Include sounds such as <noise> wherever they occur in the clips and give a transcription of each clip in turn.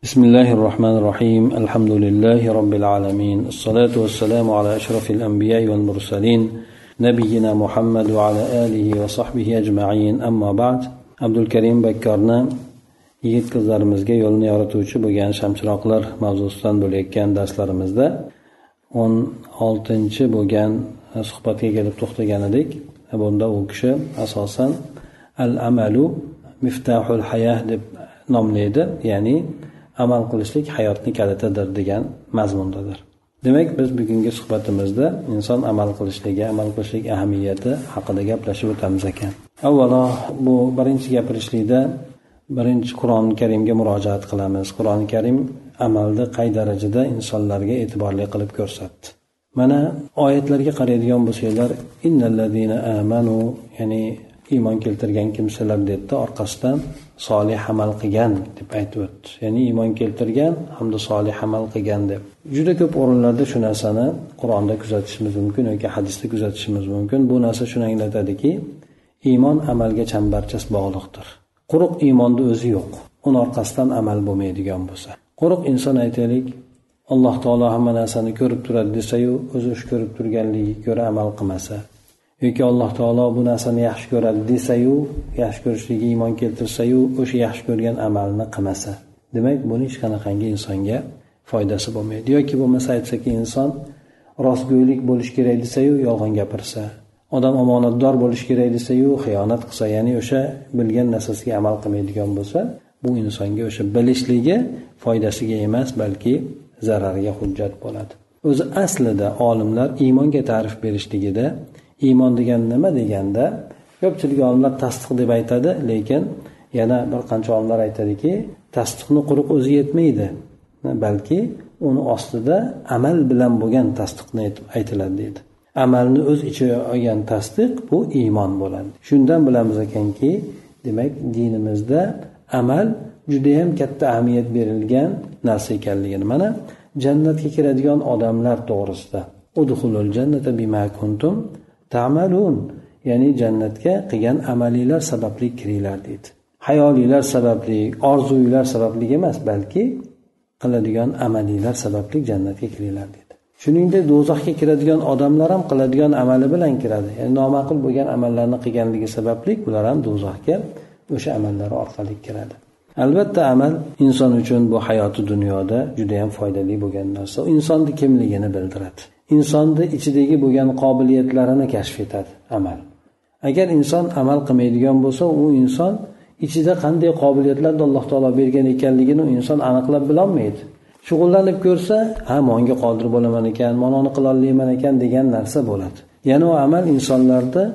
بسم الله الرحمن الرحيم الحمد لله رب العالمين الصلاة والسلام على أشرف الأنبياء والمرسلين نبينا محمد وعلى آله وصحبه أجمعين أما بعد عبد الكريم بكرنا yigit qizlarimizga yo'lni yorituvchi bo'lgan shamchiroqlar mavzusidan bo'layotgan darslarimizda o'n oltinchi bo'lgan suhbatga kelib to'xtagan edik bunda u kishi asosan al amalu miftahul hayah deb nomlaydi ya'ni amal qilishlik hayotni kalitidir degan mazmundadir. Demak biz bugungi suhbatimizda inson amal qilishligi amal qilishlik ahamiyati haqida gaplashib o'tamiz ekan. Avvalo bu birinchi gapirishlikda birinchi qur'oni karimga murojaat qilamiz. Qur'oni karim amalni qay darajada insonlarga e'tiborli qilib ko'rsatdi? Mana oyatlarga qaraydigan bo'lsanglar innallazina amanu ya'ni iymon keltirgan kimsalar dedida orqasidan solih amal qilgan deb aytib o'tdi. Ya'ni iymon keltirgan hamda solih amal qilgan deb. Juda ko'p o'rinlarda shu narsani qur'onda kuzatishimiz mumkin yoki hadisda kuzatishimiz mumkin. Bu narsa shuni anglatadiki iymon amalga chambarchas bog'liqdir. Quruq iymonni o'zi yo'q. Uni orqasidan amal bo'lmaydigan bo'lsa. Quruq inson aytaylik alloh taolo hamma narsani ko'rib turadi desayu o'zi shu ko'rib turganligiga ko'ra amal qilmasa yoki alloh taolo bu narsani yaxshi ko'radi desayu yaxshi ko'rishligiga iymon keltirsayu o'sha yaxshi ko'rgan amalni qilmasa. Demak buni hech qanaqangi insonga foydasi bo'lmaydi. Yoki bo'lmasa aytsaki inson rostgo'ylik bo'lishi kerak desayu yolg'on gapirsa odam omonatdor bo'lishi kerak desayu xiyonat qilsa ya'ni o'sha bilgan narsasiga amal qilmaydigan bo'lsa bu insonga o'sha bilishligi foydasiga emas balki zarariga hujjat bo'ladi. O'zi aslida olimlar iymonga ta'rif berishligida iymon degani nima deganda ko'pchilik olimlar tasdiq deb aytadi lekin yana bir qancha olimlar aytadiki tasdiqni quruq o'zi yetmaydi. Balki uni ostida amal bilan bo'lgan tasdiqni aytiladi deydi. Amalni o'z ichiga olgan tasdiq bu iymon bo'ladi. Shundan bilamiz ekanki demak dinimizda amal judayam katta ahamiyat berilgan narsa ekanligini. Mana jannatga kiradigan odamlar to'g'risida. Tamalun ya'ni jannatga qilgan amalinglar sababli kiringlar deydi. Hayolinglar sababli orzuylar sababli emas balki qiladigan amalinglar sababli jannatga kiringlar deydi. Shuningdek do'zaxga kiradigan odamlar ham qiladigan amali bilan kiradi. Ya'ni noma'qul bo'lgan amallarni qilganligi sababli ular ham do'zaxga o'sha amallari orqali kiradi. Albatta amal inson uchun bu hayoti dunyoda judayam foydali bo'lgan narsa. Insonni kimligini bildiradi. Insonni ichidagi bo'lgan qobiliyatlarini kashf etadi amal. Agar inson amal qilmaydigan bo'lsa u inson ichida qanday qobiliyatlarni alloh taolo bergan ekanligini inson aniqlab bilolmaydi. Shug'ullanib ko'rsa ha monga qodir bo'laman ekan manoni qilolmayman ekan degan narsa bo'ladi. Yana u amal insonlarni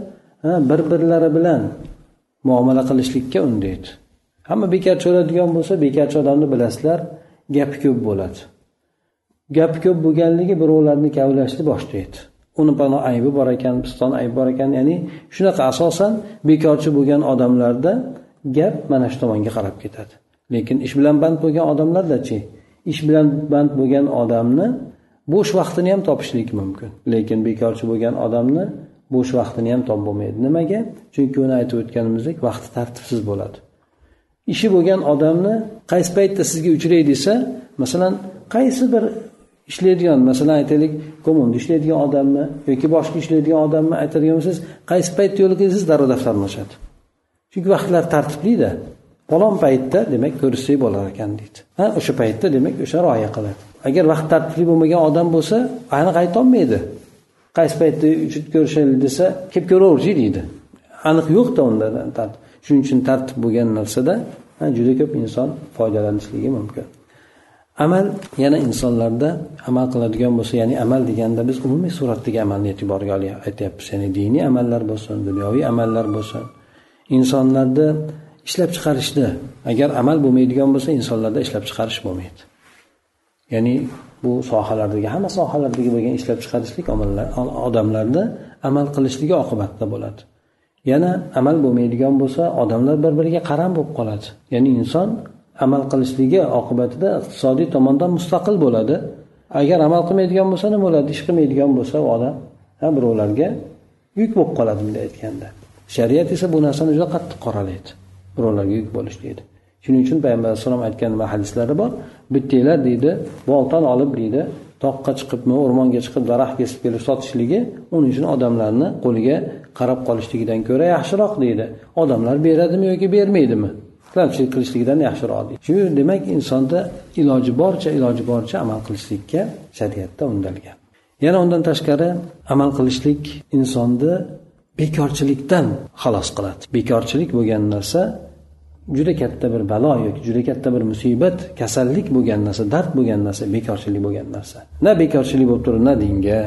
bir birlari bilan muomala qilishlikka undaydi. Hamma bekorchi o'ladigan bo'lsa bekorchi odamni bilasizlar gapi ko'p bo'ladi. Gapi ko'p bo'lganligi birovlarni kavlashni boshlaydi. Uni pano aybi bor ekan piston aybi bor ekan ya'ni shunaqa asosan bekorchi bo'lgan odamlarda gap mana shu tomonga qarab ketadi. Lekin ish bilan band bo'lgan odamlardachi ish bilan band bo'lgan odamni bo'sh vaqtini ham topishlik mumkin. Lekin bekorchi bo'lgan odamni bo'sh vaqtini ham topib bo'lmaydi. Nimaga? Chunki uni aytib o'tganimizdek vaqti tartibsiz bo'ladi. Ishi bo'lgan odamni qaysi paytda sizga uchray desa masalan qaysi bir ishlaydigan masalan aytaylik kommunda ishlaydigan odammi yoki boshqa ishlaydigan odammi aytadigan bo'lsangiz qaysi paytda yo'lga kelsangiz darrov daftarni ochadi chunki vaqtlar tartiblida. Falon paytda demak ko'rishsak bo'lar ekan deydi. Ha o'sha paytda demak o'sha rioya qiladi. Agar vaqt tartibli bo'lmagan odam bo'lsa aniq aytolmaydi. Qaysi paytda ko'rishaylik desa kelib ko'raverchi deydi. Aniq yo'qda unda shuning uchun tartib bo'lgan narsada juda ko'p inson foydalanishligi mumkin. Amal yana insonlarda amal qiladigan bo'lsa ya'ni amal deganda biz umumiy suratdagi amalni e'tiborga aytyapmiz. Ya'ni diniy amallar bo'lsin dunyoviy amallar bo'lsin. Insonlarda ishlab chiqarishda agar amal bo'lmaydigan bo'lsa insonlarda ishlab chiqarish bo'lmaydi. Ya'ni bu sohalardagi hamma sohalardagi bo'lgan ishlab chiqarishlik odamlarda amal qilishligi oqibatida bo'ladi. Yana amal bo'lmaydigan bo'lsa odamlar bir biriga qaram bo'lib qoladi. Ya'ni inson amal qilishligi oqibatida iqtisodiy tomondan mustaqil bo'ladi. Agar amal qilmaydigan bo'lsa nima bo'ladi? Ish qilmaydigan bo'lsa u odam birovlarga yuk bo'lib qoladi bunday aytganda. Shariat esa bu narsani juda qattiq qoralaydi. Birovlarga yuk bo'lish deydi. Shuning uchun payg'ambar alayhissalom aytgan nima hadislari bor. Bittanglar deydi boltani olib deydi toqqa chiqibmi o'rmonga chiqib daraxt kesib kelib sotishligi uning uchun odamlarni qo'liga qarab qolishligidan ko'ra yaxshiroq deydi. Odamlar beradimi yoki bermaydimi? Tilanchilik qilishligidan yaxshiroq deydi shu demak insonda iloji boricha iloji boricha amal qilishlikka shariatda undalgan yana undan tashqari amal qilishlik insonni bekorchilikdan xalos qiladi. Bekorchilik bo'lgan narsa juda katta bir balo yoki juda katta bir musibat kasallik bo'lgan narsa dard bo'lgan narsa bekorchilik bo'lgan narsa. Na bekorchilik bo'lib turib na dinga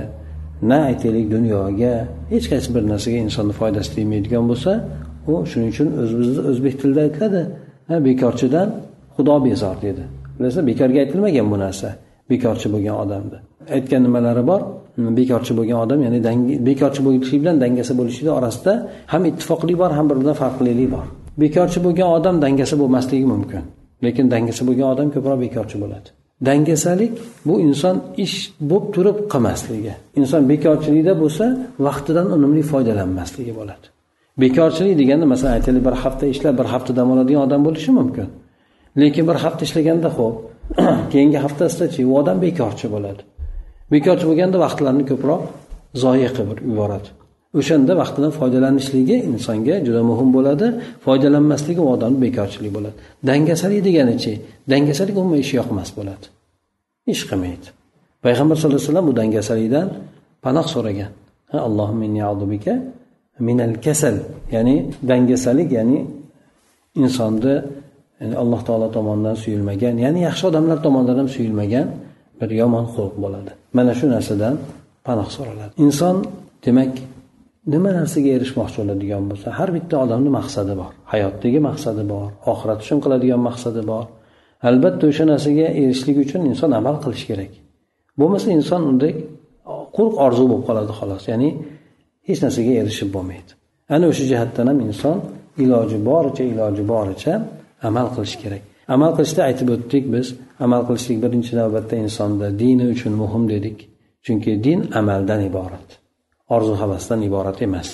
na aytaylik dunyoga hech qaysi bir narsaga insonni foydasi tegmaydigan bo'lsa u shuning uchun o'zimizni o'zbek tilida aytiladi bekorchidan xudo bezor dedi. Bilasa bekorga aytilmagan bu narsa bekorchi bo'lgan odamni aytgan nimalari bor? Hmm, bekorchi bo'lgan odam ya'ni bekorchi bo'lishlik bilan dangasa bo'lishlik orasida ham ittifoqlik bor ham bir biridan farqlilik bor. Bekorchi bo'lgan odam dangasa bo'lmasligi mumkin lekin dangasa bo'lgan odam ko'proq bekorchi bo'ladi. Dangasalik bu inson ish bo'lib turib qilmasligi inson bekorchilikda bo'lsa vaqtidan unumli foydalanmasligi bo'ladi. Bekorchilik deganda masalan aytaylik bir hafta ishlab bir hafta dam oladigan odam bo'lishi mumkin. Lekin bir hafta ishlaganda ho'p <clears throat> keyingi haftasidachi u odam bekorchi bo'ladi. Bekorchi bo'lganda vaqtlarini ko'proq zoya qilib yuboradi. O'shanda vaqtidan foydalanishligi insonga juda muhim bo'ladi foydalanmasligi u odamni bekorchilik bo'ladi. Dangasalik deganichi dangasalik umuman ish yoqmas bo'ladi. Ish qilmaydi. Payg'ambar sallallohu alayhi vasallam bu dangasalikdan panoh so'ragan. Minal kasal ya'ni dangasalik ya'ni insonni ya'ni alloh taolo tomonidan suyulmagan ya'ni yaxshi odamlar tomonidan ham suyulmagan bir yomon xulq bo'ladi. Mana shu narsadan panoh so'raladi. Inson demak nima narsaga erishmoqchi bo'ladigan bo'lsa har bitta odamni maqsadi bor. Hayotdagi maqsadi bor oxirat uchun qiladigan maqsadi bor. Albatta o'sha narsaga erishishlik uchun inson amal qilishi kerak. Bo'lmasa inson unday quruq orzu bo'lib qoladi xolos. Ya'ni hech narsaga erishib bo'lmaydi. Ana o'sha jihatdan ham inson iloji boricha iloji boricha amal qilish kerak. Amal qilishda aytib o'tdik biz amal qilishlik birinchi navbatda insonda dini uchun muhim dedik. Chunki din amaldan iborat orzu havasdan iborat emas.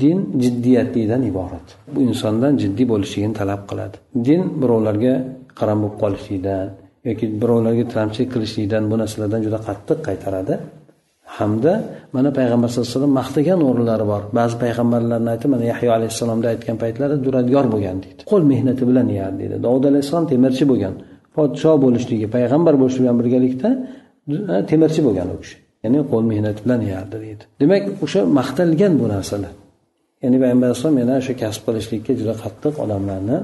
Din jiddiyatlidan iborat. Bu insondan jiddiy bo'lishligini talab qiladi. Din birovlarga qaram bo'lib qolishlikdan yoki birovlarga tilamchilik qilishlikdan bu narsalardan juda qattiq qaytaradi. Hamda mana payg'ambar sallallohu alayhi vasallam maqtagan o'rinlari bor. Ba'zi payg'ambarlarni aytib mana yahyo alayhissalomda aytgan paytlari duradgor bo'lgan deydi. Qo'l mehnati bilan yerdi deydi. Dovud alayhissalom temirchi bo'lgan. Podshoh bo'lishligi payg'ambar bo'lishi bilan birgalikda e, temirchi bo'lgan u kishi. Ya'ni qo'l mehnati bilan yeyardi deydi. Demak o'sha maqtalgan bu narsalar. Ya'ni payg'ambar alayhissalom yana o'sha kasb qilishlikka juda qattiq odamlarni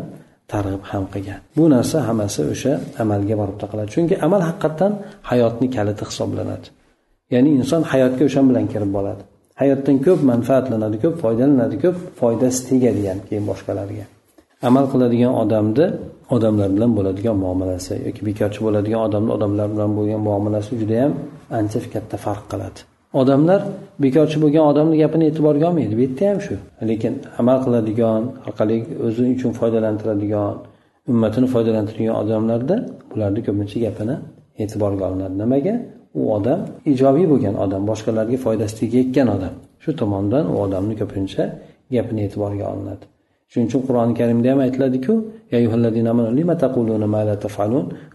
targ'ib ham qilgan. Bu narsa hammasi o'sha amalga borib taqaladi. Chunki amal haqiqatdan hayotni kaliti hisoblanadi. Ya'ni inson hayotga o'sha bilan kirib boradi. Hayotdan ko'p manfaatlanadi ko'p foydalanadi ko'p foydasi tegadi ham keyin boshqalarga. Amal qiladigan odamni odamlar bilan bo'ladigan muomalasi yoki bekorchi bo'ladigan odamni odamlar bilan bo'lgan muomalasi judayam ancha katta farq qiladi. Odamlar bekorchi bo'lgan odamni gapini e'tiborga olmaydi bu yerda ham shu. Lekin amal qiladigan orqali o'zi uchun foydalantiradigan ummatini foydalantiradigan odamlarda bularni ko'pincha gapini e'tiborga olinadi. Nimaga? U odam ijobiy bo'lgan odam boshqalarga foydasi tegayotgan odam. Shu tomondan u odamni ko'pincha gapini e'tiborga olinadi. Shuning uchun qur'oni karimda ham aytiladiku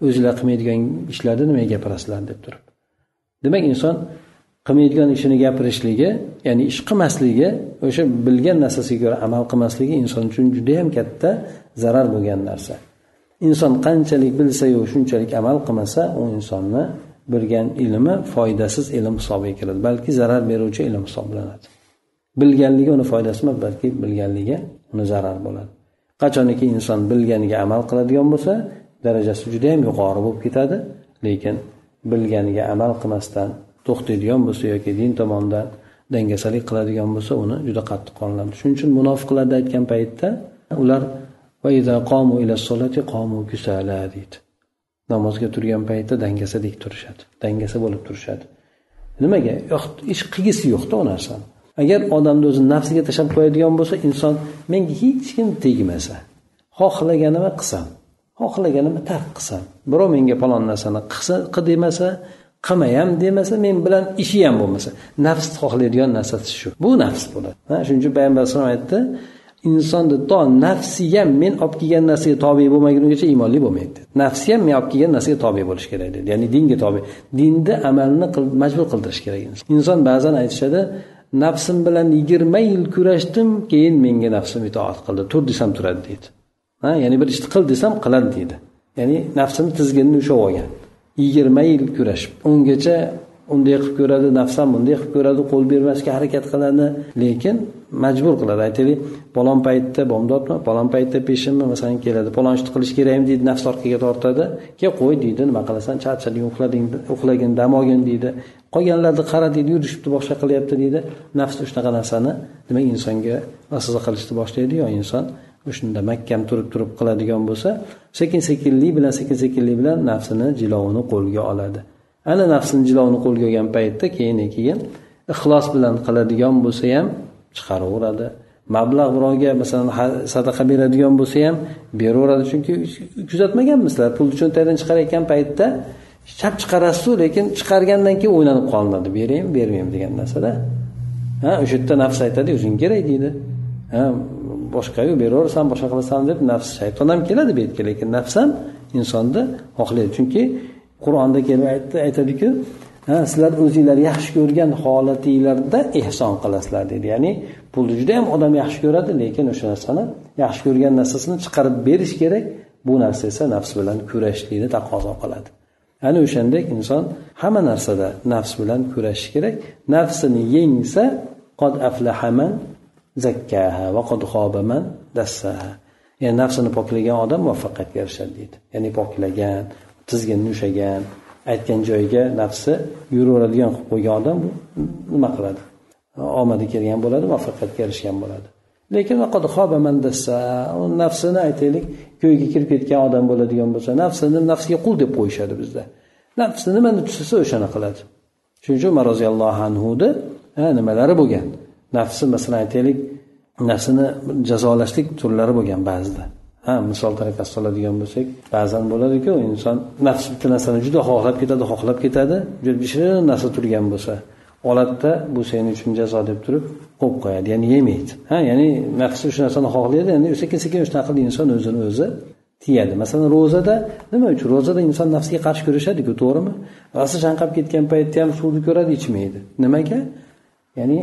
o'zinglar qilmaydigan ishlarni nimaga gapirasizlar deb turib. Demak inson qilmaydigan ishini gapirishligi ya'ni ish qilmasligi o'sha bilgan narsasiga ko'ra amal qilmasligi inson uchun judayam katta zarar bo'lgan narsa. Inson qanchalik bilsayu shunchalik amal qilmasa u insonni bilgan ilmi foydasiz ilm hisobiga kiradi. Balki zarar beruvchi ilm hisoblanadi. Bilganligi uni foydasi emas balki bilganligi uni zarar bo'ladi. Qachoniki inson bilganiga amal qiladigan bo'lsa darajasi juda yam yuqori bo'lib ketadi lekin bilganiga amal qilmasdan to'xtaydigan bo'lsa yoki din tomonidan dangasalik qiladigan bo'lsa uni juda qattiq qoniladi shuning uchun munofiqlarni aytgan paytda ular deydi. Namozga turgan paytda dangasadek turishadi dangasa bo'lib turishadi. Nimaga? Ish qilgisi yo'qda u narsani. Agar odamni o'zi nafsiga tashlab qo'yadigan bo'lsa inson menga hech kim tegmasa xohlaganimni qilsam xohlaganimni tark qilsam birov menga falon narsani qil demasa qilmayam demasa men bilan ishi ham bo'lmasa nafs xohlaydigan narsasi shu. Bu nafs bo'ladi. Shuning uchun payg'ambar alayhisalom aytdi insonni to nafsi ham men olib kelgan narsaga tobe bo'lmagunigacha iymonli bo'lmaydi nafsi ham men olib kelgan narsaga tobe bo'lishi kerak dedi. Ya'ni dinga tobe dinni amalni majbur qildirish kerak inson ba'zan aytishadi nafsim bilan yigirma yil kurashdim keyin menga nafsim itoat qildi tur desam turadi deydi. Ha ya'ni bir ishni qil desam qiladi deydi. Ya'ni nafsini tizginini ushlab olgan. Yigirma yil kurashib ungacha unday qilib ko'radi nafsam bunday qilib ko'radi qo'l bermasga harakat qiladi. Lekin majbur qiladi. Aytaylik palon paytda bomdodmi palon paytda peshinmi masalan keladi. Palon ishni qilish kerakmi deydi nafs orqaga tortadi. Ke qo'y deydi nima qilasan charchading uxlading uxlagin dam olgin deydi. Qolganlarni qara deydi yurishibdi boshqa qilyapti deydi. Nafs shunaqa narsani demak insonga vasvasa qilishni boshlaydi. Yo inson o'shanda mahkam turib turib qiladigan bo'lsa sekin sekinlik bilan sekin sekinlik bilan nafsini jilovini qo'lga oladi. Ana nafsini jilovini qo'lga olgan paytda keyin keyin ixlos bilan qiladigan bo'lsa ham chiqaraveradi. Mablag' birovga masalan sadaqa beradigan bo'lsa ham beraveradi. Chunki kuzatmaganmisizlar pulni cho'ntakdan chiqarayotgan paytda chap chiqarasizu lekin chiqargandan keyin o'ylanib qolinadi. Beraymi bermaymi degan narsada. Ha o'sha yerda nafs aytadi o'zing kerak deydi. Ha boshqayu beraversan boshqa qilasan deb nafs shayton ham keladi bu yerga lekin nafs ham insonni xohlaydi. Chunki qur'onda kelib aytadiku sizlar o'zinglar yaxshi ko'rgan holatinglarda ehson qilasizlar deydi ya'ni pulni juda yam odam yaxshi ko'radi lekin o'sha narsani yaxshi ko'rgan narsasini chiqarib berish kerak. Bu narsa esa nafs bilan kurashishlikni taqozo qiladi. Ana o'shandek inson hamma narsada nafs bilan kurashishi kerak. Nafsini yengsa qod aflahaman zakkaha va qod xobaman dassaha. Ya'ni nafsini poklagan odam muvaffaqiyatga erishadi deydi. Ya'ni poklagan tizginni ushlagan aytgan joyiga nafsi yuraveradigan qilib qo'ygan odam bu nima qiladi? Omadi kelgan bo'ladi muvaffaqiyatga erishgan bo'ladi. Lekin nafsini aytaylik ko'yga kirib ketgan odam bo'ladigan bo'lsa nafsini nafsga qul deb qo'yishadi bizda. Nafsi nimani tustasa o'shani qiladi. Shuning uchun umar roziyallohu anhuni nimalari bo'lgan? Nafsi masalan aytaylik nafsini jazolashlik turlari bo'lgan ba'zida. Ha misol tariqasida soladigan bo'lsak ba'zan bo'ladiku inson nafs bitta narsani juda xohlab ketadi xohlab ketadi juda shirin narsa turgan bo'lsa oladida bu sen uchun jazo deb turib qo'yib qo'yadi ya'ni yemaydi ha ya'ni nafsi shu narsani xohlaydi endi sekin sekin shunaqa qilib inson o'zini o'zi tiyadi. Masalan ro'zada nima uchun? Ro'zada inson nafsiga qarshi kurashadiku to'g'rimi? Rosa chanqab ketgan paytda ham suvni ko'radi ichmaydi. Nimaga? Ya'ni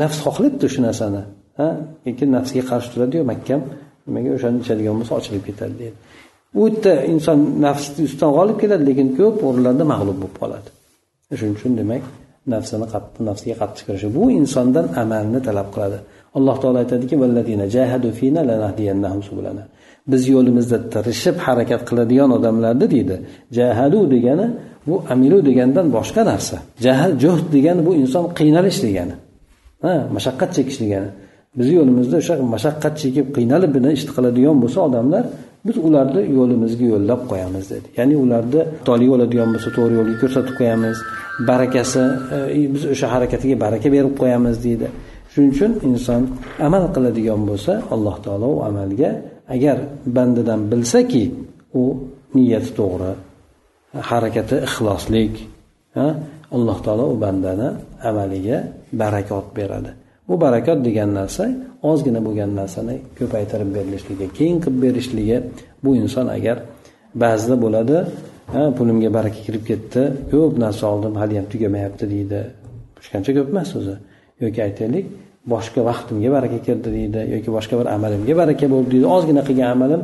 nafs xohlayapti shu narsani. Ha lekin nafsga qarshi turadiyu mahkam nimaga o'shani ichadigan bo'lsa ochilib ketadi deydi u yerda inson nafsni ustidan g'olib keladi lekin ko'p o'rinlarda mag'lub bo'lib qoladi. Shuning uchun demak nafsini qattiq nafsiga qattiq kirishi bu insondan amalni talab qiladi. Alloh taolo aytadiki biz yo'limizda tirishib harakat qiladigan odamlarni deydi jahadu degani bu amilu degandan boshqa narsa. Jahal juhd degani bu inson qiynalish degani. Ha mashaqqat chekish degani. Bizni yo'limizda o'sha mashaqqat chekib qiynalib buni ishni qiladigan bo'lsa odamlar biz ularni yo'limizga yo'llab qo'yamiz dedi. Ya'ni ularni xatolik bo'ladigan bo'lsa to'g'ri yo'lga ko'rsatib qo'yamiz. Barakasi e, biz o'sha harakatiga baraka berib qo'yamiz deydi. Shuning uchun inson amal qiladigan bo'lsa alloh taolo u amalga agar bandadan bilsaki u niyati to'g'ri harakati ixloslik alloh taolo u bandani amaliga barakot beradi. Bu barakot degan narsa ozgina bo'lgan narsani ko'paytirib berilishligi keng qilib berishligi bu inson agar ba'zida bo'ladi ha pulimga baraka kirib ketdi ko'p narsa oldim haliyam tugamayapti deydi. Shuncha ko'p emas o'zi. Yoki aytaylik boshqa vaqtimga baraka kirdi deydi yoki boshqa bir amalimga baraka bo'ldi deydi. Ozgina qilgan amalim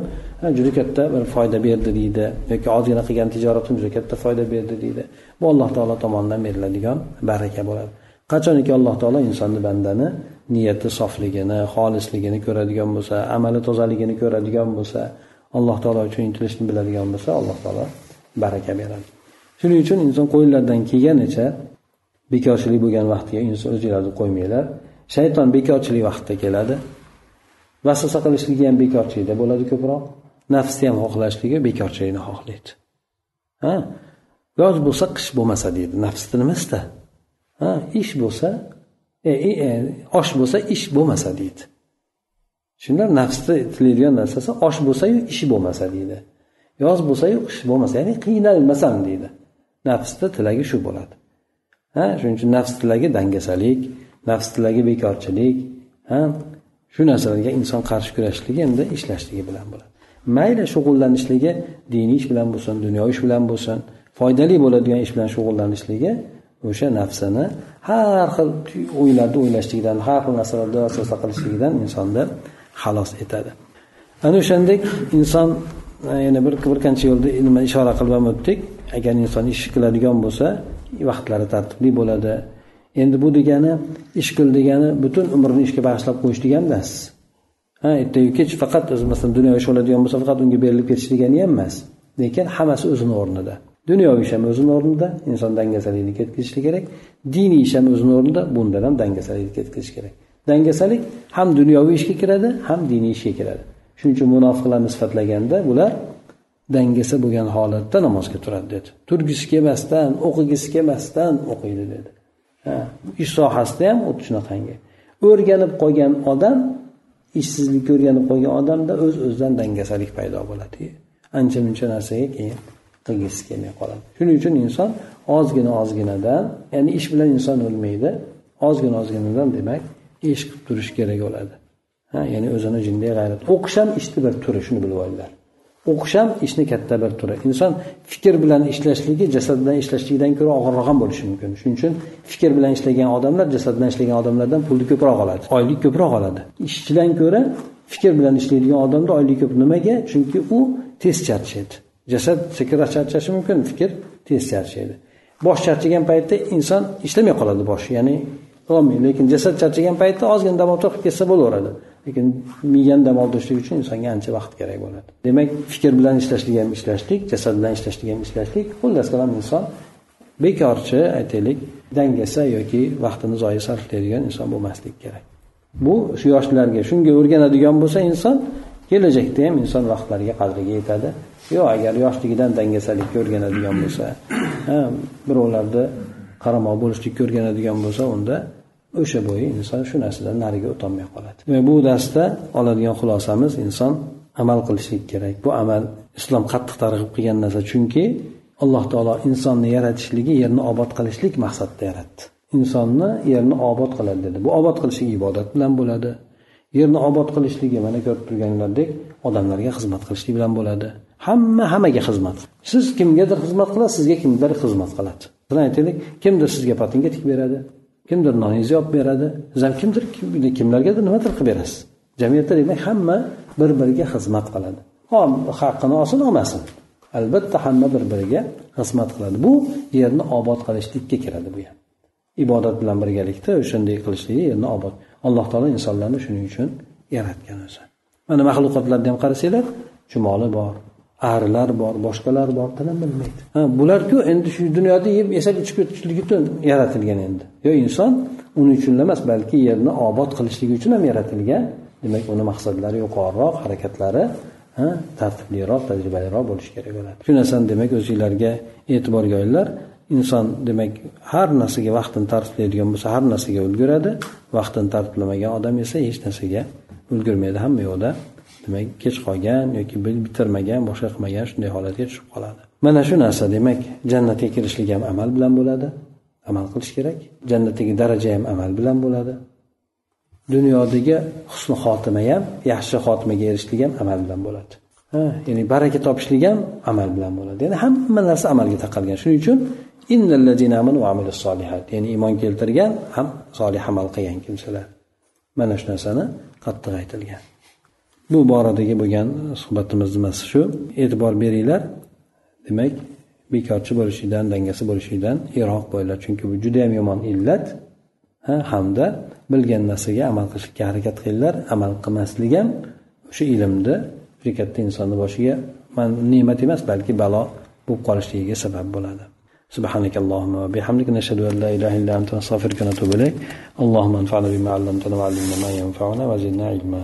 juda katta bir foyda berdi deydi. Yoki ozgina qilgan tijoratim juda katta foyda berdi deydi. Bu alloh taolo tomonidan beriladigan baraka bo'ladi. Qachoniki alloh taolo insonni bandani niyati sofligini xolisligini ko'radigan bo'lsa amali tozaligini ko'radigan bo'lsa alloh taolo uchun intilishni biladigan bo'lsa alloh taolo baraka beradi. Shuning uchun inson qo'yinlardan kelganicha bekorchilik bo'lgan vaqtga inson o'zinglarni qo'ymanglar. Shayton bekorchilik vaqtida keladi. Vasvasa qilishligi ham bekorchilikda bo'ladi ko'proq. Nafsni ham xohlashligi bekorchilikni xohlaydi. Ha? Yoz bo'lsa qish bo'lmasa deydi. Nafsni nimasida ha ish bo'lsa e, e, e, osh bo'lsa ish bo'lmasa deydi. Shunda nafsni tilaydigan narsasi osh bo'lsayu ish bo'lmasa deydi. Yoz bo'lsayu qish bo'lmasa ya'ni qiynalmasam deydi. Nafsni tilagi shu bo'ladi. Ha shuning uchun nafs tilagi dangasalik nafs tilagi bekorchilik ha shu narsalarga inson qarshi kurashishligi endi ishlashligi bilan bo'ladi. Mayli shug'ullanishligi diniy ish bilan bo'lsin dunyoviy ish bilan bo'lsin foydali bo'ladigan ish bilan shug'ullanishligi o'sha nafsini har xil o'ylarni o'ylashligidan har xil narsalarda vasvasa qilishligidan insonni xalos etadi. Ana o'shandek inson e, yana bir bir qancha yo'lda nima ishora qilib ham o'tdik. Agar inson ish qiladigan bo'lsa vaqtlari tartibli bo'ladi. Endi bu degani ish qil degani butun umrini ishga bag'ishlab qo'yish degani emas. Ha ertayu kech faqat o'zi masalan dunyo ish oladigan bo'lsa faqat unga berilib ketish degani ham emas. Lekin hammasi o'zini o'rnida. Dunyoviy ish ham o'zini o'rnida inson dangasalikni ketkazishi kerak. Diniy ish ham o'zini o'rnida bundan ham dangasalikni ketkazish kerak. Dangasalik ham dunyoviy ishga kiradi ham diniy ishga kiradi. Shuning uchun munofiqlarni sifatlaganda bular dangasa bo'lgan holatda namozga turadi dedi. Turgisi kelmasdan o'qigisi kelmasdan o'qiydi dedi. Ish sohasida ham xuddi shunaqangi. O'rganib qolgan odam ishsizlikka o'rganib qolgan odamda o'z öz o'zidan dangasalik paydo bo'ladi. Ancha muncha narsaga keyin qilgisi kelmay qoladi. Shuning uchun inson ozgina ozginadan ya'ni ish bilan inson o'lmaydi ozgina ozginadan demak ish qilib turish kerak bo'ladi. Ha ya'ni o'zini jinday g'ayrat. O'qish ham ishni bir turi shuni bilib olinglar. O'qish ham ishni katta bir turi. Inson fikr bilan ishlashligi jasad bilan ishlashligidan ko'ra og'irroq ham bo'lishi mumkin. Shuning uchun fikr bilan ishlagan odamlar jasad bilan ishlagan odamlardan pulni ko'proq oladi. Oylik ko'proq oladi. Ishchidan ko'ra fikr bilan ishlaydigan odamda oylik ko'p nimaga? Chunki u tez charchaydi. Jasad sekinroq charchashi mumkin fikr tez charchaydi. Bosh charchagan paytda inson ishlamay qoladi boshi ya'ni lekin jasad charchagan paytda ozgina dam olib ketsa bo'laveradi. Lekin miyani dam oldirishlik uchun insonga ancha vaqt kerak bo'ladi. Demak fikr bilan ishlashlik ham ishlashlik jasad bilan ishlashlik ham ishlashlik. Xullas kalom inson bekorchi aytaylik dangasa yoki vaqtini zoyi sarflaydigan inson bo'lmaslik kerak. Bu shu yoshlarga shunga o'rganadigan bo'lsa inson kelajakda ham inson vaqtlariga qadriga yetadi. Yo'q agar yoshligidan dangasalikka o'rganadigan bo'lsa birovlarni qaramoq bo'lishlikka o'rganadigan bo'lsa unda o'sha bo'yi inson shu narsadan nariga o'tolmay qoladi. Demak bu darsda oladigan xulosamiz inson amal qilishlik kerak. Bu amal islom qattiq targ'ib qilgan narsa. Chunki alloh taolo insonni yaratishligi yerni obod qilishlik maqsadida yaratdi. Insonni yerni obod qiladi dedi. Bu obod qilishlik ibodat bilan bo'ladi. Yerni obod qilishligi mana ko'rib turganlardek odamlarga xizmat qilishlik bilan bo'ladi. Hamma hammaga xizmat. Siz kimgadir xizmat qilasiz sizga kimdir xizmat qiladi. Aytaylik kimdir sizga patinga tikib beradi kimdir noningizni olib beradi. Siz ham kimdir kimlargadir nimadir qilib berasiz. Jamiyatda demak hamma bir biriga xizmat qiladi. Haqqini olsin olmasin. Albatta hamma bir biriga xizmat qiladi. Bu yerni obod qilishlikka kiradi bu ham. Ibodat bilan birgalikda o'shanday qilishlik yerni obod. Alloh taolo insonlarni shuning uchun yaratgan o'zi. Mana maxluqotlarni ham qarasanglar chumoli bor. Arilar bor boshqalar bor tinim bilmaydi. Ha bularku endi shu dunyoda yeb yasab ichib o'tishlik uchun yaratilgan endi. Yo inson uning uchun emas balki yerni obod qilishligi uchun ham yaratilgan. Demak uni maqsadlari yuqoriroq harakatlari ha tartibliroq tajribaliroq bo'lishi kerak bo'ladi. Shu narsani demak o'zinglarga e'tiborga olinglar inson demak har narsaga vaqtini tartiblaydigan bo'lsa har narsaga ulguradi. Vaqtini tartiblamagan odam esa hech narsaga ulgurmaydi. Hamma yoqda demak kech qolgan yoki bitirmagan boshqa qilmagan shunday holatga tushib qoladi. Mana shu narsa demak jannatga kirishlik ham amal bilan bo'ladi amal qilish kerak. Jannatdagi daraja ham amal bilan bo'ladi. Dunyodagi husni xotima ham yaxshi xotimaga erishishlik ham amal bilan bo'ladi. Ha ya'ni baraka topishlik ham amal bilan bo'ladi. Ya'ni hamma narsa amalga taqalgan shuning uchun ya'ni iymon keltirgan ham solih amal qilgan kimsalar. Mana shu narsani qattiq aytilgan. bu boradagi bo'lgan suhbatimiz nimasi shu e'tibor beringlar demak bekorchi bo'lishidan dangasi bo'lishidan yiroq bo'linglar chunki bu judayam yomon illat hamda bilgan narsaga amal qilishga harakat qilinglar amal qilmaslik ham o'sha ilmni juda katta insonni boshiga ne'mat emas balki balo bo'lib qolishligiga sabab bo'ladi سبحانك اللهم وبحمدك نشهد أن لا إله إلا أنت نستغفرك ونتوب إليك اللهم انفعنا بما علمتنا وعلمنا ما ينفعنا وزدنا علما